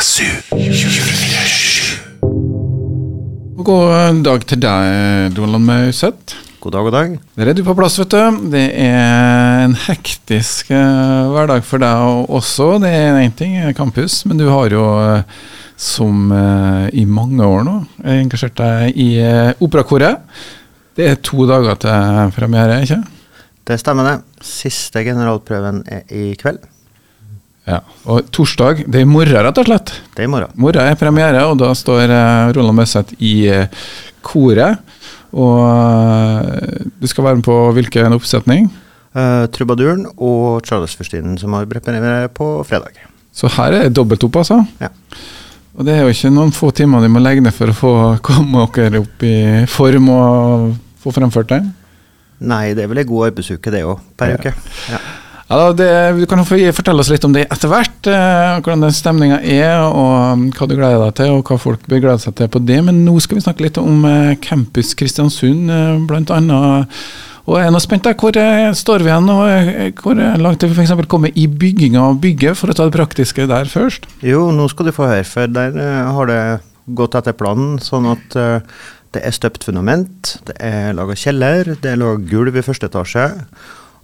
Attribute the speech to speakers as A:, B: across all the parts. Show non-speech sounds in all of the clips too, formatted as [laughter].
A: Yasu 24
B: Og God dag til deg, Donald Mauseth.
C: God dag, god dag.
B: Der er du på plass, vet du. Det er en hektisk eh, hverdag for deg også. Det er én ting, eh, campus, men du har jo eh, som eh, i mange år nå engasjert deg i eh, operakoret. Det er to dager til premiere, ikke
C: Det stemmer, det. Siste generalprøven er i kveld.
B: Ja. Og torsdag, det er i morgen, rett og slett.
C: Det er i morgen.
B: Morgen er premiere, og da står eh, Roland Møseth i eh, koret. Og eh, du skal være med på hvilken oppsetning?
C: Uh, Trubaduren og Charles-fyrstinnen som har premiere på fredag.
B: Så her er det dobbelt opp, altså.
C: Ja.
B: Og det er jo ikke noen få timer de må legge ned for å få [laughs] komme dere opp i form og få fremført det?
C: Nei, det er vel ei god arbeidsuke, det òg, per
B: Ja.
C: uke. Ja.
B: Ja, det, Du kan fortelle oss litt om det etter hvert. Eh, hvordan den stemninga er, og um, hva du gleder deg til, og hva folk bør glede seg til på det. Men nå skal vi snakke litt om eh, Campus Kristiansund, eh, annet. Og jeg er nå spent. der, Hvor eh, står vi hen? og eh, Hvor eh, langt er vi f.eks. kommet i bygginga av bygget, for å ta det praktiske der først?
C: Jo, nå skal du få høre, for der har det gått etter planen. Sånn at det er støpt fundament, det er laga kjeller, det er laga gulv i første etasje.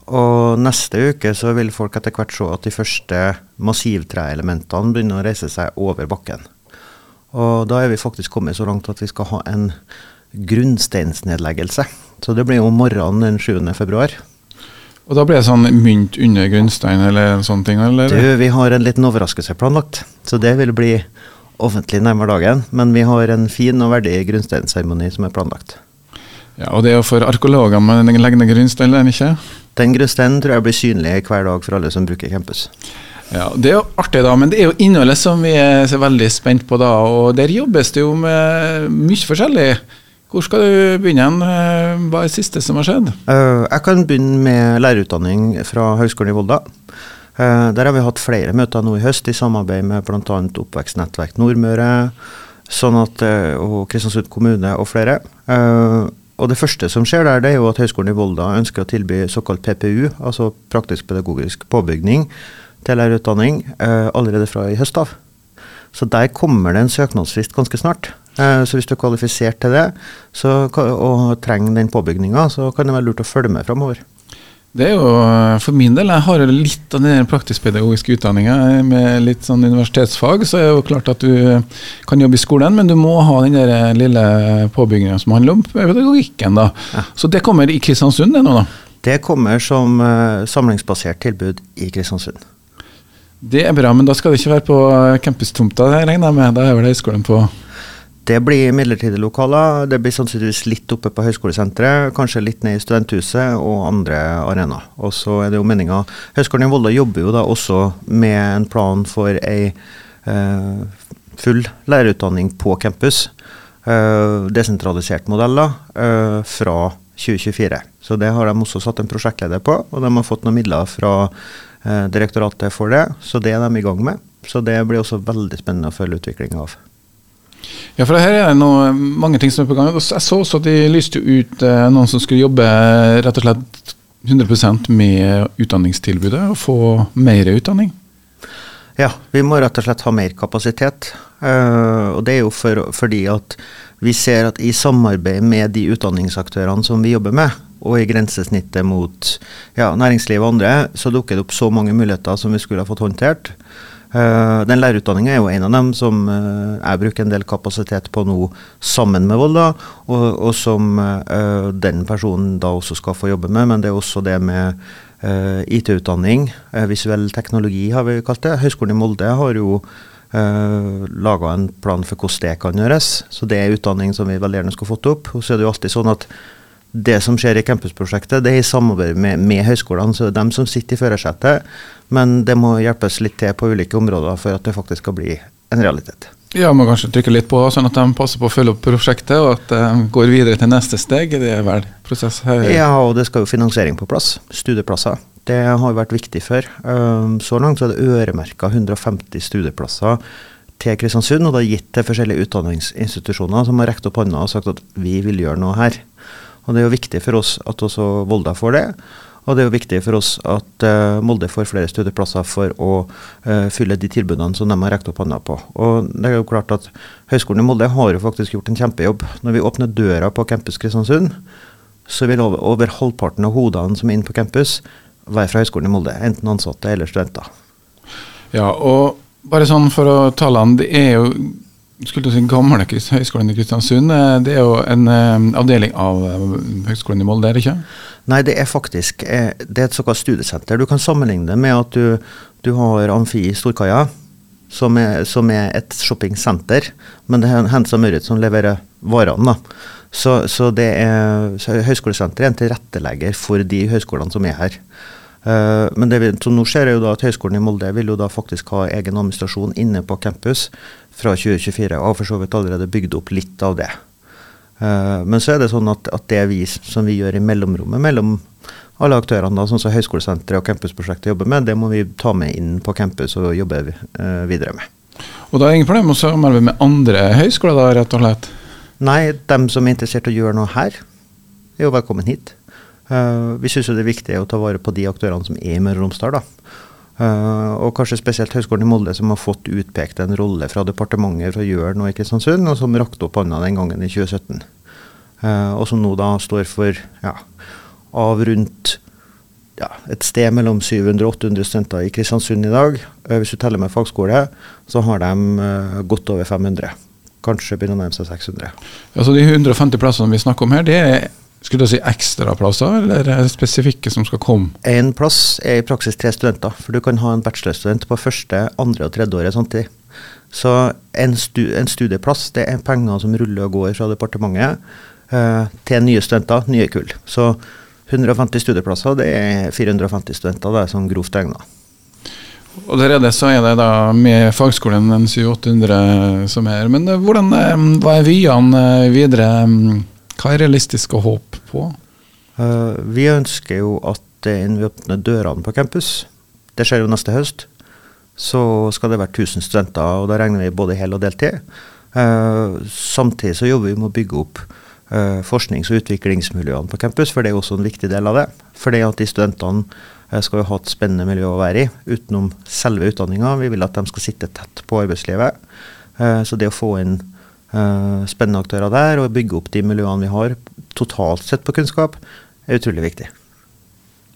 C: Og neste uke så vil folk etter hvert se at de første massivtreelementene begynner å reise seg over bakken. Og da er vi faktisk kommet så langt at vi skal ha en grunnsteinsnedleggelse. Så det blir om morgenen den 7. februar.
B: Og da blir det sånn mynt under grunnstein eller en sånn ting? eller?
C: Du, vi har en liten overraskelse planlagt, så det vil bli offentlig nærmere dagen. Men vi har en fin og verdig grunnsteinseremoni som er planlagt.
B: Ja, Og det er jo for arkeologer med den leggende ned grunnstein, eller ikke?
C: Den grunnsteinen tror jeg blir synlig hver dag for alle som bruker campus.
B: Ja, Det er jo artig, da, men det er jo innholdet som vi er så veldig spent på. da, og Der jobbes det jo med mye forskjellig. Hvor skal du begynne? Eh, Hva er det siste som har skjedd?
C: Eh, jeg kan begynne med lærerutdanning fra Høgskolen i Volda. Eh, der har vi hatt flere møter nå i høst i samarbeid med bl.a. Oppvekstnettverk Nordmøre sånn at, og Kristiansund kommune og flere. Og Det første som skjer der, det er jo at Høgskolen i Volda ønsker å tilby såkalt PPU, altså praktisk pedagogisk påbygning, til lærerutdanning eh, allerede fra i høst av. Så der kommer det en søknadsfrist ganske snart. Eh, så hvis du er kvalifisert til det så, og trenger den påbygninga, så kan det være lurt å følge med framover.
B: Det er jo, eh, For min del, jeg har litt av den praktisk-pedagogiske utdanninga med litt sånn universitetsfag, så er det jo klart at du kan jobbe i skolen, men du må ha den der lille påbygginga som handler om pedagogikken. da.
C: Ja.
B: Så det kommer i Kristiansund, det nå, da.
C: Det kommer som uh, samlingsbasert tilbud i Kristiansund.
B: Det er bra, men da skal det ikke være på campustomta, regner jeg med. Da er vel høyskolen på
C: Det blir midlertidige lokaler. Det blir sannsynligvis litt oppe på høyskolesenteret, kanskje litt ned i studenthuset og andre arenaer. Og så er det jo meninga Høgskolen i Volda jobber jo da også med en plan for ei eh, full lærerutdanning på campus. Eh, desentralisert modell da, eh, fra 2024. Så det har de også satt en prosjektleder på, og de har fått noen midler fra eh, direktoratet for det. Så det er de i gang med. Så det blir også veldig spennende å følge utviklinga av.
B: Ja, for her er det noe, mange ting som er på gang. Jeg så også at de lyste ut eh, noen som skulle jobbe rett og slett 100% med utdanningstilbudet og få mer utdanning.
C: Ja, vi må rett og slett ha mer kapasitet. Uh, og det er jo for, fordi at vi ser at i samarbeid med de utdanningsaktørene som vi jobber med, og i grensesnittet mot ja, næringsliv og andre, så dukker det opp så mange muligheter som vi skulle ha fått håndtert. Eh, den lærerutdanninga er jo en av dem som eh, jeg bruker en del kapasitet på nå sammen med Volda, og, og som eh, den personen da også skal få jobbe med. Men det er også det med IT-utdanning, visuell teknologi har vi kalt det. Høgskolen i Molde har jo uh, laga en plan for hvordan det kan gjøres. Så det er utdanning som vi veldig gjerne skulle fått opp. Og så er det jo alltid sånn at det som skjer i campusprosjektet, det er i samarbeid med, med høyskolene. Så det er dem som sitter i førersetet, men det må hjelpes litt til på ulike områder for at det faktisk skal bli en realitet.
B: Ja, må kanskje trykke litt på, sånn at de passer på å følge opp prosjektet, og at de går videre til neste steg. Det er vel prosess her.
C: Ja, og det skal jo finansiering på plass. Studieplasser. Det har vært viktig før. Um, så langt så er det øremerka 150 studieplasser til Kristiansund, og det er gitt til forskjellige utdanningsinstitusjoner som har rekt opp hånda og sagt at vi vil gjøre noe her. Og Det er jo viktig for oss at også Volda får det. Og det er jo viktig for oss at uh, Molde får flere studieplasser for å uh, fylle de tilbudene som de har rekt opp hånda på. Og det er jo klart at Høgskolen i Molde har jo faktisk gjort en kjempejobb. Når vi åpner døra på Campus Kristiansund, så vil over, over halvparten av hodene som er inne på campus, være fra Høgskolen i Molde. Enten ansatte eller studenter.
B: Ja, og bare sånn for å tallene, det er jo skulle si gamle Høgskolen i Kristiansund. Det er jo en avdeling av Høgskolen i Molde, er det ikke?
C: Nei, det er faktisk eh, det er et såkalt studiesenter. Du kan sammenligne det med at du, du har Amfi i Storkaia, som er, som er et shoppingsenter. Men det er Hensa Møritz som leverer varene. Så, så, det er, så Høgskolesenteret er en tilrettelegger for de høyskolene som er her. Uh, men det vi, nå ser jeg jo da at Høgskolen i Molde vil jo da faktisk ha egen administrasjon inne på campus fra 2024, og har for så vidt allerede bygd opp litt av det. Uh, men så er det sånn at, at det vi som vi gjør i mellomrommet mellom alle aktørene, da, sånn som Høgskolesenteret og campusprosjektet jobber med, det må vi ta med inn på campus og jobbe uh, videre med.
B: Og da er det ingen problem å samarbeide med andre høyskoler, da, rett og slett?
C: Nei, dem som er interessert i å gjøre noe her, er jo velkommen hit. Uh, vi syns det er viktig å ta vare på de aktørene som er i Møre og Romsdal. Uh, og kanskje spesielt Høgskolen i Molde, som har fått utpekt en rolle fra departementet for å gjøre noe i Kristiansund, og som rakte opp hånda den gangen i 2017. Uh, eh, og som nå da står for ja, av rundt ja, et sted mellom 700 og 800 studenter i Kristiansund i dag. Hvis du teller med fagskole, så har de godt over 500. Kanskje begynner å nærme seg 600.
B: Altså De 150 plassene vi snakker om her, det er skulle du si ekstraplasser, eller er det spesifikke som skal komme?
C: En plass er i praksis tre studenter. For du kan ha en bachelorstudent på første, andre og tredje året samtidig. Så en, stu, en, studieplass det er penger som ruller og går fra departementet eh, til nye studenter, nye kull. Så 150 studieplasser, det er 450 studenter, det er sånn grovt regna.
B: Og allerede så er det da med fagskolen en 700-800 som er Men eh, hvordan, eh, hva er vyene videre? Hva er realistisk å håpe på?
C: Uh, vi ønsker jo at innen vi åpner dørene på campus, det skjer jo neste høst, så skal det være 1000 studenter. og Da regner vi både hel- og deltid. Uh, samtidig så jobber vi med å bygge opp uh, forsknings- og utviklingsmiljøene på campus, for det er også en viktig del av det. Fordi at de studentene skal jo ha et spennende miljø å være i, utenom selve utdanninga. Vi vil at de skal sitte tett på arbeidslivet. Så det å få inn spennende aktører der, og bygge opp de miljøene vi har totalt sett på kunnskap, er utrolig viktig.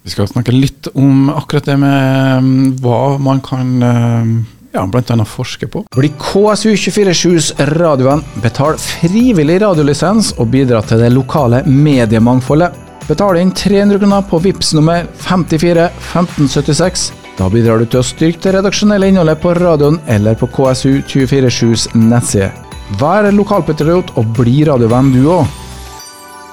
B: Vi skal snakke litt om akkurat det med um, hva man kan uh, ja, bl.a. forske på.
D: Bli KSU247s radioen. Betal frivillig radiolisens og bidra til det lokale mediemangfoldet. Betal inn 300 kroner på VIPS nummer 54 1576. Da bidrar du til å styrke det redaksjonelle innholdet på radioen eller på KSU247s nettside. Vær lokalpatriot og bli radiovenn du òg.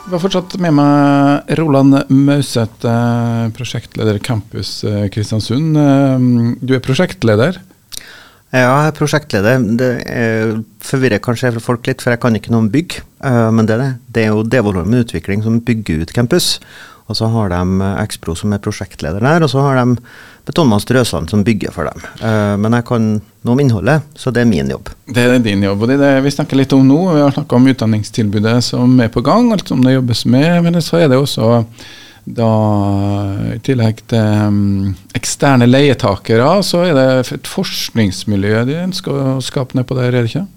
B: Vi har fortsatt med meg Roland Mauseth, eh, prosjektleder Campus eh, Kristiansund. Eh, du er prosjektleder?
C: Ja, jeg er prosjektleder. Det forvirrer kanskje folk litt, for jeg kan ikke noe om bygg. Men det er det. Det er jo Devolorm Utvikling som bygger ut campus. Og så har de Expro som er prosjektleder der, og så har de Betonmann Strøsand som bygger for dem. Uh, men jeg kan noe om innholdet, så det er min jobb.
B: Det er din jobb, og det er det vi snakker litt om nå. Vi har snakka om utdanningstilbudet som er på gang, alt som det jobbes med. Men så er det også da i tillegg til um, eksterne leietakere, så er det et forskningsmiljø de ønsker å skape ned på der, er det ikke?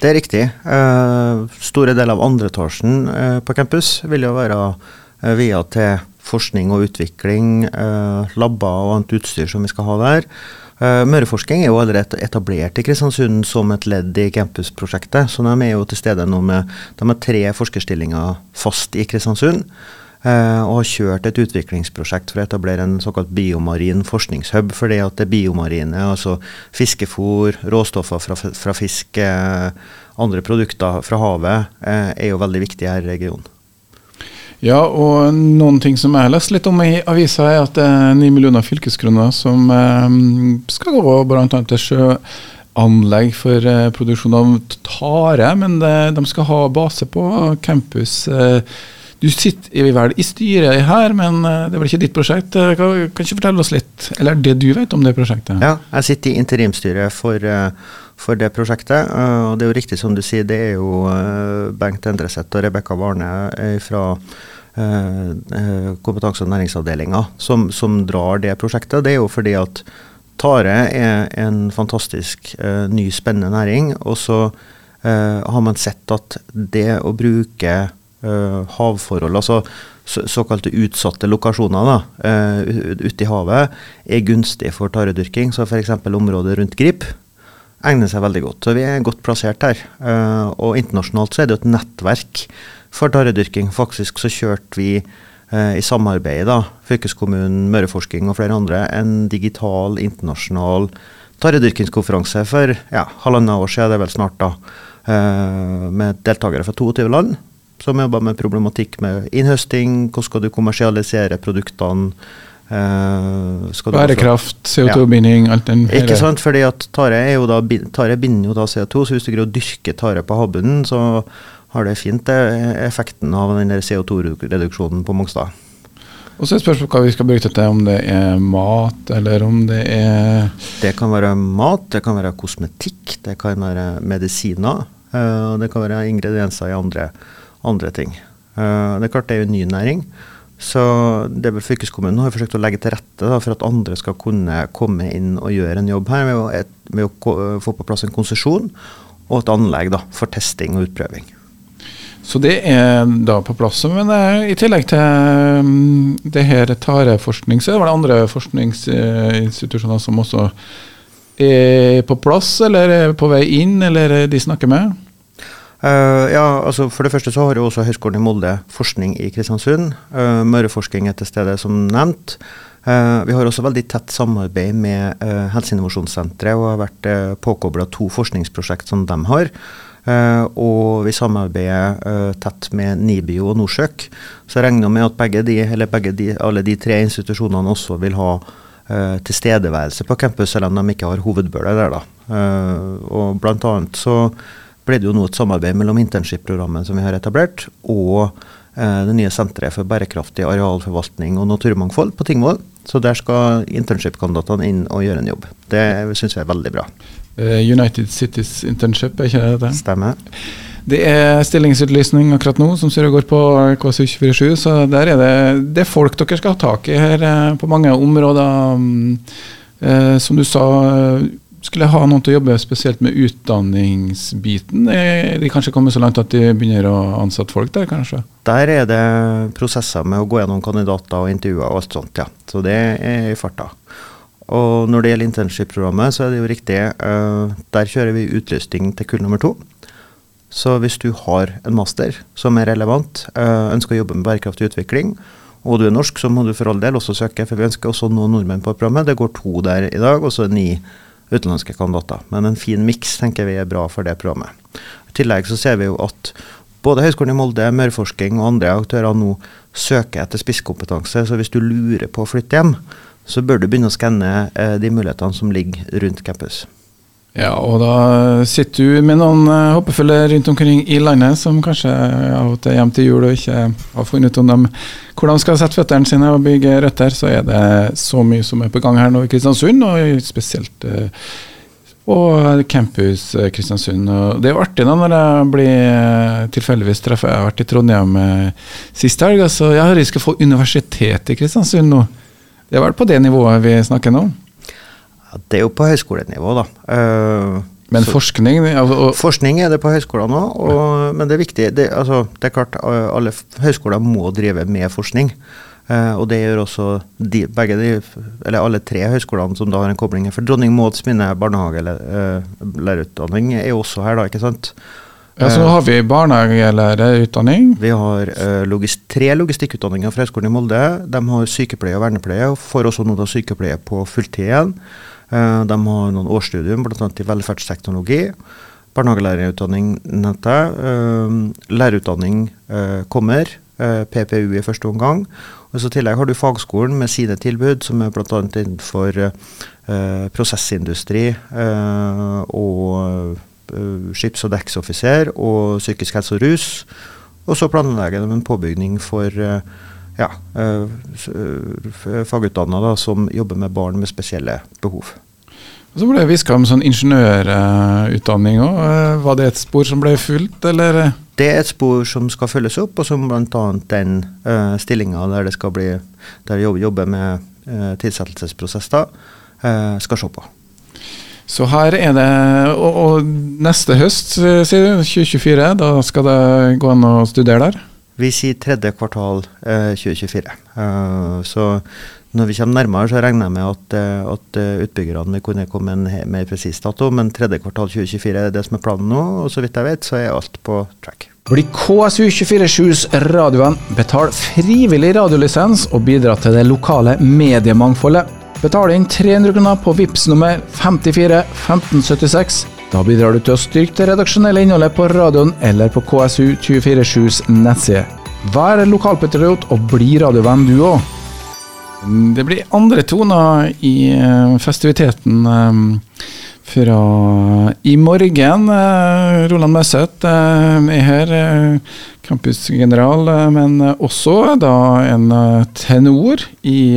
C: Det er riktig. Uh, store deler av andreetasjen uh, på campus vil jo være via til forskning og utvikling, eh, labber og annet utstyr som vi skal ha der. Uh, Møreforsking er jo allerede etablert i Kristiansund som et ledd i campusprosjektet. Så de er jo til stede nå med de har tre forskerstillinger fast i Kristiansund. Og har kjørt et utviklingsprosjekt for å etablere en såkalt biomarin forskningshub. fordi at det biomarine, altså fiskefôr, råstoffer fra, fra fisk, andre produkter fra havet, er jo veldig viktig her i regionen.
B: Ja, og noen ting som jeg har lest litt om i avisa, er at det er 9 millioner fylkeskroner som eh, skal gå bl.a. til sjøanlegg for eh, produksjon av tare, men det, de skal ha base på campus. Eh, du sitter vel i styret her, men eh, det er vel ikke ditt prosjekt. Eh, kan, ikke fortelle oss litt, eller det du vet om det prosjektet?
C: Ja, jeg sitter i interimstyret for for det prosjektet. Uh, og det er jo riktig som du sier, det er jo uh, Bengt Endreseth og Rebekka Warne fra eh, kompetanse- og næringsavdelinga som, som, drar det prosjektet. Det er jo fordi at tare er en fantastisk ny, spennende næring. Og så har man sett at det å bruke havforhold, altså så, såkalte utsatte lokasjoner da, ute i havet, er gunstig for taredyrking. Så f.eks. området rundt Grip egner seg veldig godt. Så vi er godt plassert her. og internasjonalt så er det jo et nettverk for taredyrking. Faktisk så kjørte vi uh, i samarbeid, da, fylkeskommunen, Møreforsking og flere andre, en digital internasjonal taredyrkingskonferanse for ja, halvannet år siden, det er vel snart, da, Uh, med deltakere fra 22 land. Som jobber med problematikk med innhøsting, hvordan skal du kommersialisere produktene.
B: Uh, Bærekraft, CO2-binding, ja. alt den
C: Ikke sant, fordi at tare, er jo da, tare binder jo da CO2, så hvis du greier å dyrke tare på havbunnen, så har det fint, effekten av den CO2-reduksjonen på Mongstad.
B: Og så er spørsmålet hva vi skal bruke det til, om det er mat eller om det er
C: Det kan være mat, det kan være kosmetikk, det kan være medisiner. Uh, det kan være ingredienser i andre, andre ting. Uh, det er klart det er jo en ny næring. Så det er vel Fylkeskommunen har forsøkt å legge til rette da, for at andre skal kunne komme inn og gjøre en jobb her, med å, et, med å få på plass en konsesjon og et anlegg da, for testing og utprøving.
B: Så det er da på plass. Men eh, i tillegg til um, det her tareforskning, så er det andre forskningsinstitusjoner som også er på plass, eller er på vei inn, eller de snakker med?
C: Uh, ja, altså For det første så har jo også Høgskolen i Molde forskning i Kristiansund. Uh, Møreforsking er til stede, som nevnt. Uh, vi har også veldig tett samarbeid med uh, Helseinnovasjonssenteret og har vært uh, påkobla to forskningsprosjekt som de har. Uh, og vi samarbeider uh, tett med NIBIO og Norsøk. Så jeg regner med at begge de, begge de, alle de tre institusjonene også vil ha uh, tilstedeværelse på campus, selv om de ikke har hovedbøler der. da. og blant annet så ble det jo nå et samarbeid mellom internship-programmet som vi har etablert, og det nye senteret for bærekraftig arealforvaltning og naturmangfold på Tingvoll. Så der skal internship-kandidatene inn og gjøre en jobb. Det syns vi er veldig bra.
B: Uh, United Cities Internship, er ikke det det?
C: Stemmer.
B: Det er stillingsutlysning akkurat nå som Søre går på KSU247, så der er det, det er folk dere skal ha tak i her uh, på mange områder. Uh, som du sa, skulle ha noen til å jobbe spesielt med utdanningsbiten. Er de kanskje kommet så langt at de begynner å ansette folk der, kanskje?
C: Der er det prosesser med å gå gjennom kandidater og intervjuer og alt sånt, ja. Så det er i farta. Og når det gjelder internship-programmet, så er det jo riktig. Uh, der kjører vi utlysning til kull nummer to. Så hvis du har en master som er relevant, uh, ønsker å jobbe med bærekraftig utvikling, og du er norsk, så må du for all del også søke, for vi ønsker også noen nordmenn på programmet. Det går to der i dag, og så ni utenlandske kandidater. Men en fin miks tenker vi er bra for det programmet. I tillegg så ser vi jo at både Høgskolen i Molde, Møreforsking og andre aktører nå søker etter spisskompetanse. Så hvis du lurer på å flytte hjem, så bør du begynne å skanne eh, de mulighetene som ligger rundt campus.
B: Ja, og da sitter du med noen hoppefølger rundt omkring i landet som kanskje av og til hjem til jul og ikke har funnet ut om de, hvor de skal sette føttene sine og bygge røtter, så er det så mye som er på gang her nå i Kristiansund, og spesielt uh, og campus uh, Kristiansund. Og det er jo artig da når jeg blir tilfeldigvis treffer Jeg har vært i Trondheim sist helg. Altså, jeg lyst til å få universitet i Kristiansund nå. Det er vel på det nivået vi snakker nå?
C: Ja, det er jo på høyskolenivå, da. Uh,
B: men forskning
C: og, Forskning er det på høyskolene òg, Og, men det er viktig. Det, altså, det, er klart alle høyskoler må drive med forskning. Uh, og det gjør også de, begge de, eller alle tre høyskolene som da har en kobling. For Dronning Mauds mine barnehagelærerutdanning uh, er jo også her, da, ikke sant.
B: Ja, Så nå har vi barnehagelærerutdanning?
C: Vi har uh, logist tre logistikkutdanninger fra Høgskolen i Molde. De har sykepleie og vernepleie, og får også noe av sykepleie på fulltid igjen. Uh, de har noen årsstudium, bl.a. i velferdsteknologi. Barnehagelærerutdanning nevnte jeg. Uh, lærerutdanning kommer. PPU i første omgang. Og så tillegg har du fagskolen med sine tilbud, som er bl.a. innenfor prosessindustri og Eh, skips- og dekksoffiser og psykisk helse og rus. Og så planlegger de en påbygning for eh, ja, eh, fagutdanna som jobber med barn med spesielle behov.
B: Og så ble det hviska om sånn ingeniørutdanning òg. Var det et spor som ble fulgt, eller?
C: Det er et spor som skal følges opp, og som bl.a. den uh, stillinga der det skal bli der vi jobber med uh, tilsettelsesprosesser, uh, skal se på.
B: Så her er det Og, og neste høst, sier du, 2024, da skal det gå an å studere der?
C: Vi sier tredje kvartal 2024. så når vi kommer nærmere, så regner jeg med at, eh, at eh, utbyggerne vil kunne komme med en mer presis dato, men tredje kvartal 2024 er det som er planen nå, og så vidt jeg vet, så er alt på track.
D: Bli KSU247s radioen. betal frivillig radiolisens og bidra til det lokale mediemangfoldet. Betal inn 300 kroner på VIPS nummer 54 1576. Da bidrar du til å styrke det redaksjonelle innholdet på radioen eller på KSU247s nettside. Vær lokalpatriot og bli radiovenn du òg.
B: Det blir andre toner i uh, festiviteten um, fra i morgen. Uh, Roland Møseth er her, campusgeneral, men også da en tenor i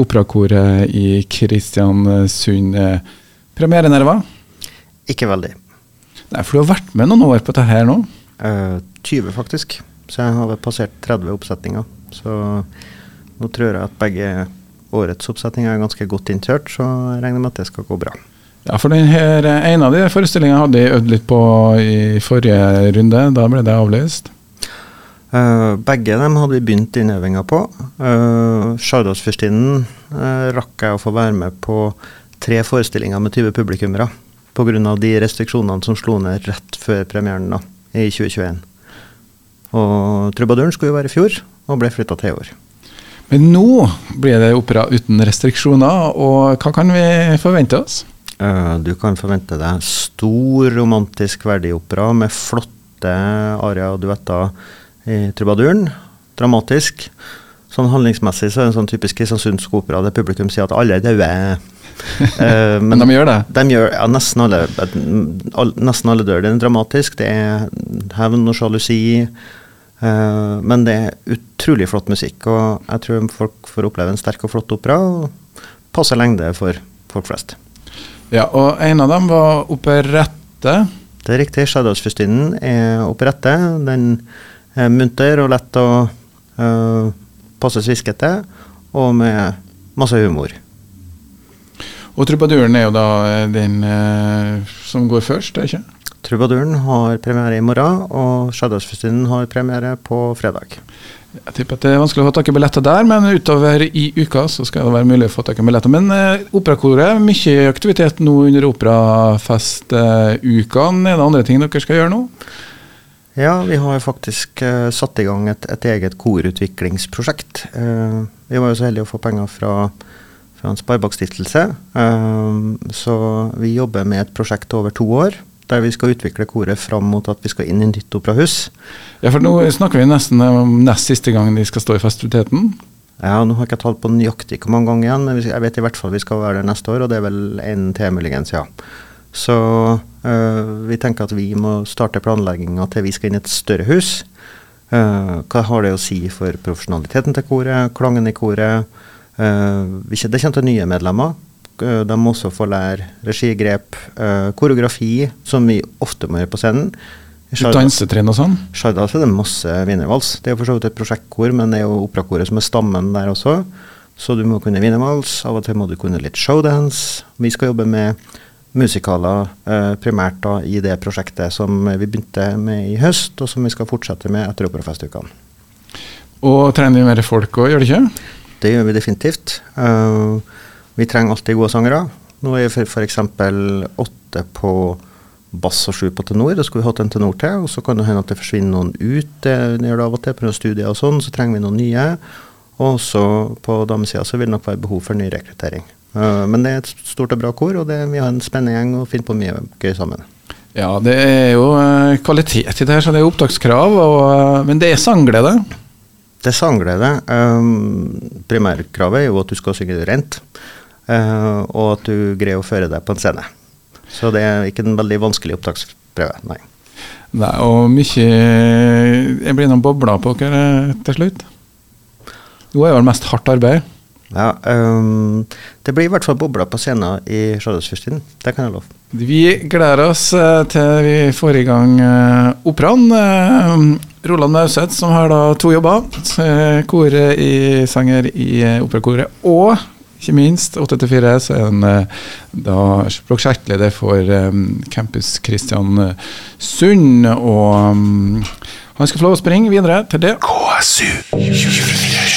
B: operakoret i Kristiansund. Premierenerver?
C: Ikke veldig.
B: Nei, For du har vært med noen år på dette her nå?
C: 20, faktisk. Så jeg har passert 30 oppsetninger. Så nå tror jeg at begge årets oppsetninger er ganske godt innkjørt, så jeg regner med at det skal gå bra.
B: Ja, for denne, En av de forestillingene hadde jeg øvd litt på i forrige runde. Da ble det avlyst.
C: Uh, begge dem hadde vi begynt innøvinga på. Uh, Sjardalsfyrstinnen uh, rakk jeg å få være med på tre forestillinger med 20 publikummere. Pga. de restriksjonene som slo ned rett før premieren da, i 2021. Og Trubaduren skulle jo være i fjor, og ble flytta til i år.
B: Men nå blir det opera uten restriksjoner, og hva kan vi forvente oss?
C: Uh, du kan forvente deg stor romantisk verdig opera med flotte arier og duetter i trubaduren. Dramatisk. Sånn handlingsmessig så er det en sånn typisk kristiansundsk opera der publikum sier at alle er døde.
B: Uh, [laughs] men, men, de gjør det?
C: De gjør, ja, nesten alle, nesten alle dør. Det er dramatisk. Det er hevn og sjalusi. Uh, men det er utrolig flott musikk, og jeg tror folk får oppleve en sterk og flott opera. Og passer lengde for folk flest.
B: Ja, og en av dem var operette.
C: Det er riktig. 'Shadows-fyrstinnen' er operette. Den er munter og lett å uh, passe sviskete, og med masse humor.
B: Og trubaduren er jo da den eh, som går først, er ikke?
C: Trubaduren har premiere i morgen, og Shadows-festinen har premiere på fredag.
B: Jeg tipper at det er vanskelig å få tak i billetter der, men utover i uka så skal det være mulig å få tak i billetter. Men eh, operakoret, mye aktivitet nå under operafestukene. Eh, er det andre ting dere skal gjøre nå?
C: Ja, vi har faktisk eh, satt i gang et, et eget korutviklingsprosjekt. Eh, vi var jo så heldige å få penger fra, fra en sparebankstiftelse. Eh, så vi jobber med et prosjekt over to år der vi skal utvikle koret fram mot at vi skal inn i nytt operahus.
B: Ja, for nå snakker vi nesten om nest siste gang de skal stå i festiviteten.
C: Ja, nå har jeg ikke talt på nøyaktig hvor mange ganger igjen, men jeg vet i hvert fall vi skal være der neste år, og det er vel en til muligens, ja. Så øh, vi tenker at vi må starte planlegginga til vi skal inn i et større hus. Uh, hva har det å si for profesjonaliteten til koret, klangen i koret? Uh, det kommer til nye medlemmer. Eh, de må også få lære regigrep, uh, koreografi, som vi ofte må gjøre på scenen.
B: Dansetrinn og sånn?
C: Shardas er det masse wienervals. Det er for så vidt et prosjektkor, men det er jo operakoret som er stammen der også. Så du må kunne wienervals. Av og til må du kunne litt showdance. Vi skal jobbe med musikaler eh, primært da i det prosjektet som vi begynte med i høst, og som vi skal fortsette med etter operafestukene.
B: Og trener vi mer folk òg, gjør det ikke?
C: Det gjør vi definitivt. Uh, vi trenger alltid gode sangere. Nå er vi f.eks. åtte på bass og sju på tenor. Da skulle vi hatt en tenor til. Og så kan det hende at det forsvinner noen ut. Det av og til pga. studier og sånn. Så trenger vi noen nye. Og så på damesida så vil det nok være behov for ny rekruttering. Uh, men det er et stort og bra kor, og det, vi har en spennende gjeng og finner på mye gøy sammen.
B: Ja, det er jo uh, kvalitet i det her, så det er opptakskrav. Og, men det er sangglede?
C: Det sangglede. Um, primærkravet er jo at du skal synge rent. Uh, og at du greier å føre deg på en scene. Så det er ikke en veldig vanskelig opptaksprøve, nei.
B: Nei, og mye Jeg blir noen bobler på dere til slutt? Nå er det vel mest hardt arbeid?
C: Ja, um, det blir i hvert fall bobler på scenen i Charlottesfjordstiden. Det kan jeg love.
B: Vi gleder oss eh, til vi får i gang eh, operaen. Eh, Roland Mauseth, som har da to jobber. Kore i sanger i eh, operakoret. Og ikke minst, 8-4, så er han eh, da prosjektleder for eh, Campus Kristiansund. Og mm, han skal få lov å springe videre til det.
A: KSU 24